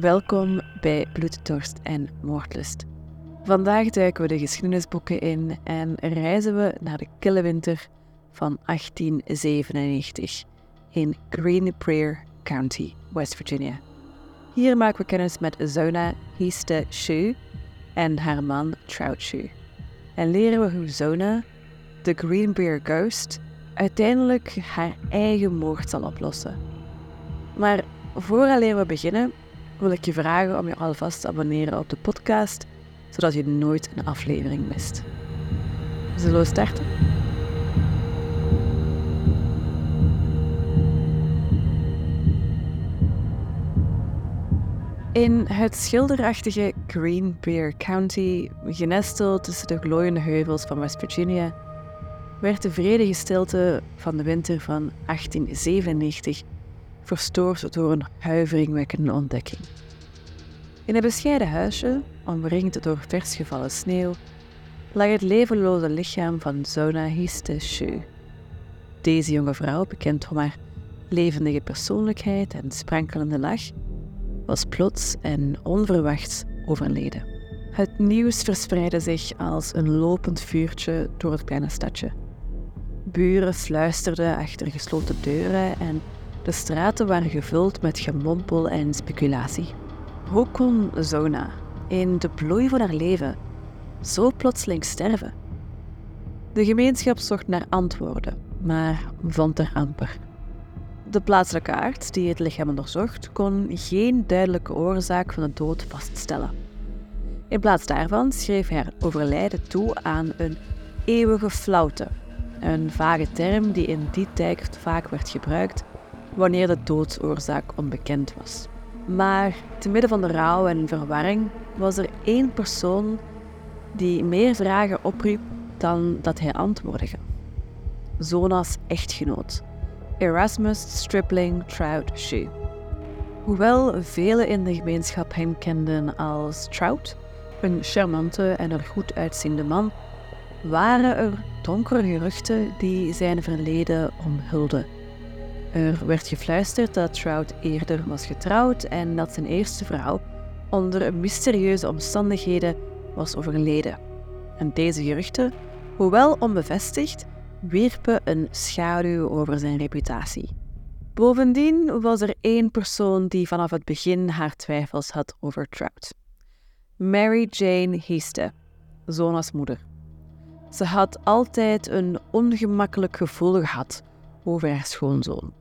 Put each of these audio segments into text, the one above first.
Welkom bij Bloeddorst en Moordlust. Vandaag duiken we de geschiedenisboeken in en reizen we naar de kille winter van 1897 in Green County, West Virginia. Hier maken we kennis met Zona Histe Shu en haar man Trout Shu. En leren we hoe Zona, de Green Bear Ghost, uiteindelijk haar eigen moord zal oplossen. Maar vooraleer we beginnen, wil ik je vragen om je alvast te abonneren op de podcast, zodat je nooit een aflevering mist. Zullen we starten? In het schilderachtige Green Bear County, genesteld tussen de glooiende heuvels van West Virginia, werd de vredige stilte van de winter van 1897 verstoord door een huiveringwekkende ontdekking. In een bescheiden huisje, omringd door versgevallen sneeuw, lag het levenloze lichaam van Zona Histe Shu. Deze jonge vrouw, bekend om haar levendige persoonlijkheid en sprankelende lach, was plots en onverwachts overleden. Het nieuws verspreidde zich als een lopend vuurtje door het kleine stadje. Buren fluisterden achter gesloten deuren en de straten waren gevuld met gemompel en speculatie. Hoe kon Zona, in de bloei van haar leven, zo plotseling sterven? De gemeenschap zocht naar antwoorden, maar vond er amper. De plaatselijke arts die het lichaam onderzocht, kon geen duidelijke oorzaak van de dood vaststellen. In plaats daarvan schreef hij haar overlijden toe aan een eeuwige flauwte, een vage term die in die tijd vaak werd gebruikt wanneer de doodsoorzaak onbekend was. Maar te midden van de rouw en verwarring was er één persoon die meer vragen opriep dan dat hij antwoordde. Zona's echtgenoot, Erasmus Stripling Trout Shoe. Hoewel velen in de gemeenschap hem kenden als Trout, een charmante en er goed uitziende man, waren er donkere geruchten die zijn verleden omhulden. Er werd gefluisterd dat Trout eerder was getrouwd en dat zijn eerste vrouw onder mysterieuze omstandigheden was overleden. En deze geruchten, hoewel onbevestigd, wierpen een schaduw over zijn reputatie. Bovendien was er één persoon die vanaf het begin haar twijfels had over Trout. Mary Jane Heeste, Zona's moeder. Ze had altijd een ongemakkelijk gevoel gehad over haar schoonzoon.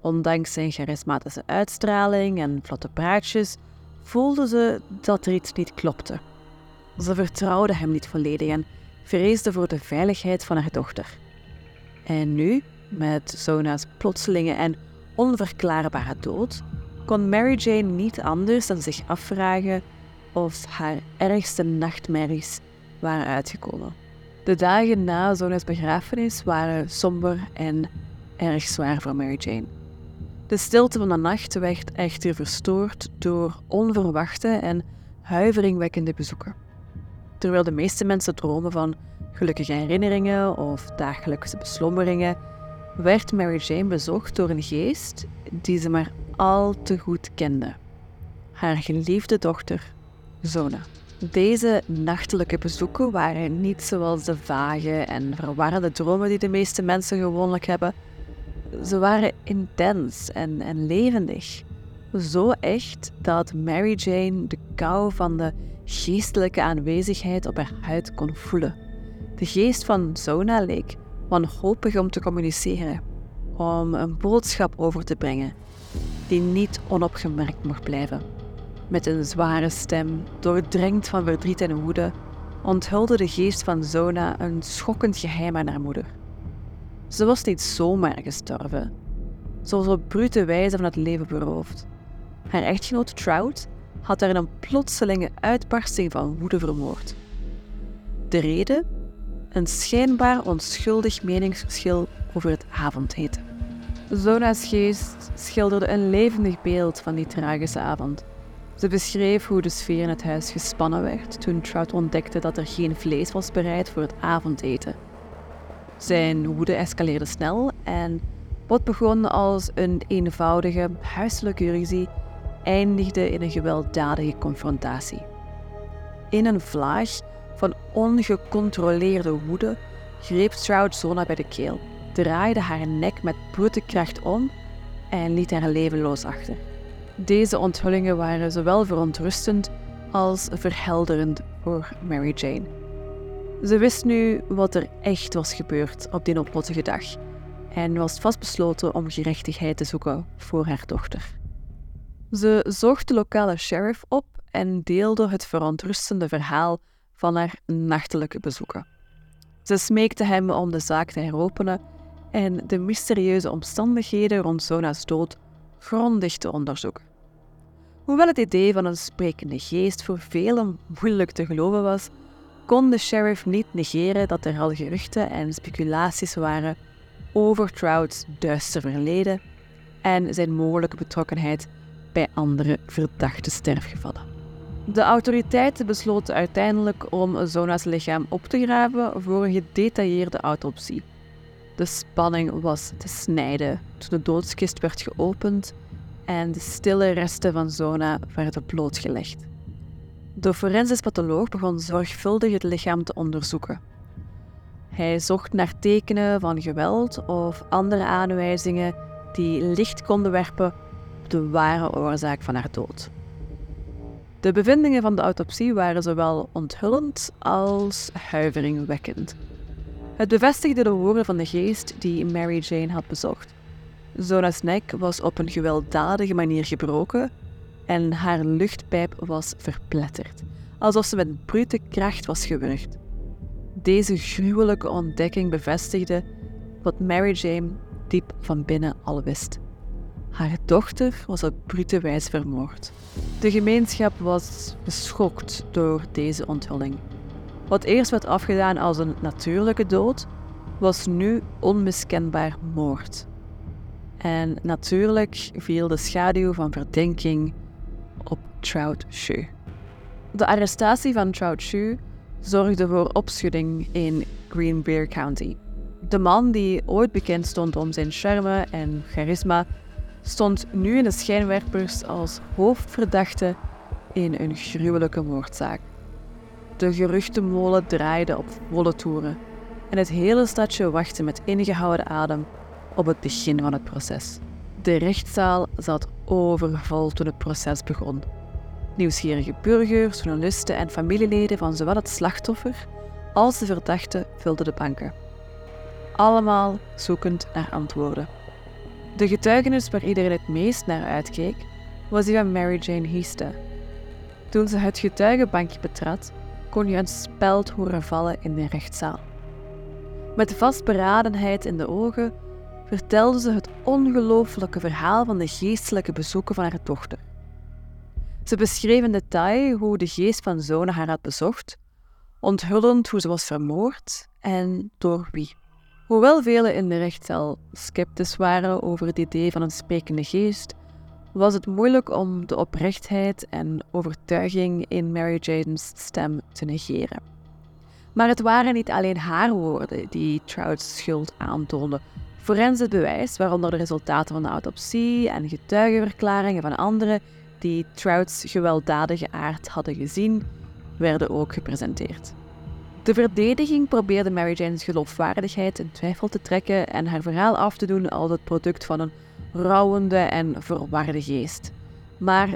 Ondanks zijn charismatische uitstraling en vlotte praatjes voelde ze dat er iets niet klopte. Ze vertrouwde hem niet volledig en vreesde voor de veiligheid van haar dochter. En nu, met Zona's plotselinge en onverklaarbare dood, kon Mary Jane niet anders dan zich afvragen of haar ergste nachtmerries waren uitgekomen. De dagen na Zona's begrafenis waren somber en erg zwaar voor Mary Jane. De stilte van de nacht werd echter verstoord door onverwachte en huiveringwekkende bezoeken. Terwijl de meeste mensen dromen van gelukkige herinneringen of dagelijkse beslommeringen, werd Mary Jane bezocht door een geest die ze maar al te goed kende. Haar geliefde dochter, Zona. Deze nachtelijke bezoeken waren niet zoals de vage en verwarrende dromen die de meeste mensen gewoonlijk hebben, ze waren intens en, en levendig. Zo echt dat Mary Jane de kou van de geestelijke aanwezigheid op haar huid kon voelen. De geest van Zona leek wanhopig om te communiceren, om een boodschap over te brengen die niet onopgemerkt mocht blijven. Met een zware stem, doordrenkt van verdriet en woede, onthulde de geest van Zona een schokkend geheim aan haar moeder. Ze was niet zomaar gestorven. Ze was op brute wijze van het leven beroofd. Haar echtgenoot Trout had haar in een plotselinge uitbarsting van woede vermoord. De reden? Een schijnbaar onschuldig meningsverschil over het avondeten. Zona's geest schilderde een levendig beeld van die tragische avond. Ze beschreef hoe de sfeer in het huis gespannen werd toen Trout ontdekte dat er geen vlees was bereid voor het avondeten. Zijn woede escaleerde snel en wat begon als een eenvoudige huiselijke ruzie eindigde in een gewelddadige confrontatie. In een vlaag van ongecontroleerde woede greep Stroud Zona bij de keel, draaide haar nek met brute kracht om en liet haar levenloos achter. Deze onthullingen waren zowel verontrustend als verhelderend voor Mary Jane. Ze wist nu wat er echt was gebeurd op die noodlottige dag en was vastbesloten om gerechtigheid te zoeken voor haar dochter. Ze zocht de lokale sheriff op en deelde het verontrustende verhaal van haar nachtelijke bezoeken. Ze smeekte hem om de zaak te heropenen en de mysterieuze omstandigheden rond Zona's dood grondig te onderzoeken. Hoewel het idee van een sprekende geest voor velen moeilijk te geloven was, kon de sheriff niet negeren dat er al geruchten en speculaties waren over Trout's duister verleden en zijn mogelijke betrokkenheid bij andere verdachte sterfgevallen. De autoriteiten besloten uiteindelijk om Zona's lichaam op te graven voor een gedetailleerde autopsie. De spanning was te snijden toen de doodskist werd geopend en de stille resten van Zona werden blootgelegd. De forensisch patholoog begon zorgvuldig het lichaam te onderzoeken. Hij zocht naar tekenen van geweld of andere aanwijzingen die licht konden werpen op de ware oorzaak van haar dood. De bevindingen van de autopsie waren zowel onthullend als huiveringwekkend. Het bevestigde de woorden van de geest die Mary Jane had bezocht. Zona's nek was op een gewelddadige manier gebroken en haar luchtpijp was verpletterd, alsof ze met brute kracht was gewurgd. Deze gruwelijke ontdekking bevestigde wat Mary Jane diep van binnen al wist. Haar dochter was op brute wijze vermoord. De gemeenschap was geschokt door deze onthulling. Wat eerst werd afgedaan als een natuurlijke dood, was nu onmiskenbaar moord. En natuurlijk viel de schaduw van verdenking Trout Shue. De arrestatie van Trout Shue zorgde voor opschudding in Green Bear County. De man die ooit bekend stond om zijn charme en charisma, stond nu in de schijnwerpers als hoofdverdachte in een gruwelijke moordzaak. De geruchtenmolen draaide op volle toeren en het hele stadje wachtte met ingehouden adem op het begin van het proces. De rechtszaal zat overvol toen het proces begon. Nieuwsgierige burgers, journalisten en familieleden van zowel het slachtoffer als de verdachte vulden de banken. Allemaal zoekend naar antwoorden. De getuigenis waar iedereen het meest naar uitkeek, was die van Mary Jane Heaster. Toen ze het getuigenbankje betrad, kon je een speld horen vallen in de rechtszaal. Met vastberadenheid in de ogen vertelde ze het ongelooflijke verhaal van de geestelijke bezoeken van haar dochter. Ze beschreef in detail hoe de geest van Zona haar had bezocht, onthullend hoe ze was vermoord en door wie. Hoewel velen in de rechtszaal sceptisch waren over het idee van een sprekende geest, was het moeilijk om de oprechtheid en overtuiging in Mary Jane's stem te negeren. Maar het waren niet alleen haar woorden die Trout's schuld aantoonden. Forensisch bewijs, waaronder de resultaten van de autopsie en getuigenverklaringen van anderen die Trouts gewelddadige aard hadden gezien, werden ook gepresenteerd. De verdediging probeerde Mary Jane's geloofwaardigheid in twijfel te trekken en haar verhaal af te doen als het product van een rouwende en verwarde geest. Maar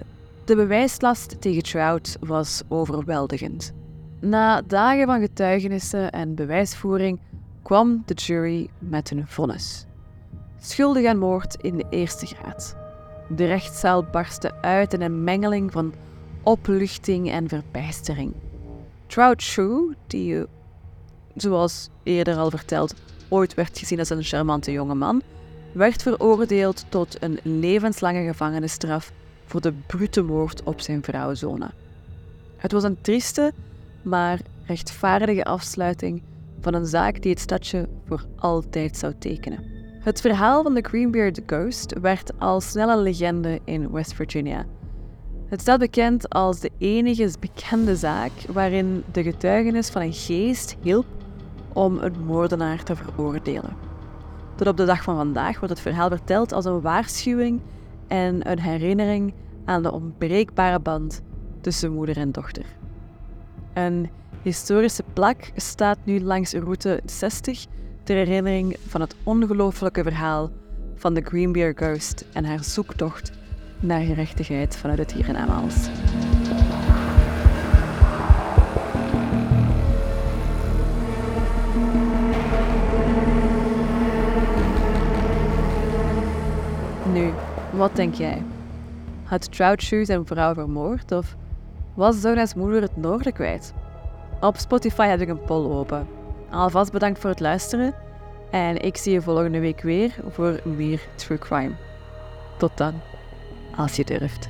de bewijslast tegen Trout was overweldigend. Na dagen van getuigenissen en bewijsvoering kwam de jury met een vonnis. Schuldig aan moord in de eerste graad. De rechtszaal barstte uit in een mengeling van opluchting en verbijstering. Trout Shue, die, zoals eerder al verteld, ooit werd gezien als een charmante jonge man, werd veroordeeld tot een levenslange gevangenisstraf voor de brute moord op zijn vrouw Zona. Het was een trieste, maar rechtvaardige afsluiting van een zaak die het stadje voor altijd zou tekenen. Het verhaal van de Greenbeard Ghost werd al snel een legende in West Virginia. Het staat bekend als de enige bekende zaak waarin de getuigenis van een geest hielp om een moordenaar te veroordelen. Tot op de dag van vandaag wordt het verhaal verteld als een waarschuwing en een herinnering aan de onbreekbare band tussen moeder en dochter. Een historische plak staat nu langs route 60 ter herinnering van het ongelooflijke verhaal van de Greenbeer Ghost en haar zoektocht naar gerechtigheid vanuit het hiernamaals. Nu, wat denk jij? Had Troutshoe zijn vrouw vermoord of was Zona's moeder het noorden kwijt? Op Spotify heb ik een poll open. Alvast bedankt voor het luisteren en ik zie je volgende week weer voor meer True Crime. Tot dan, als je durft.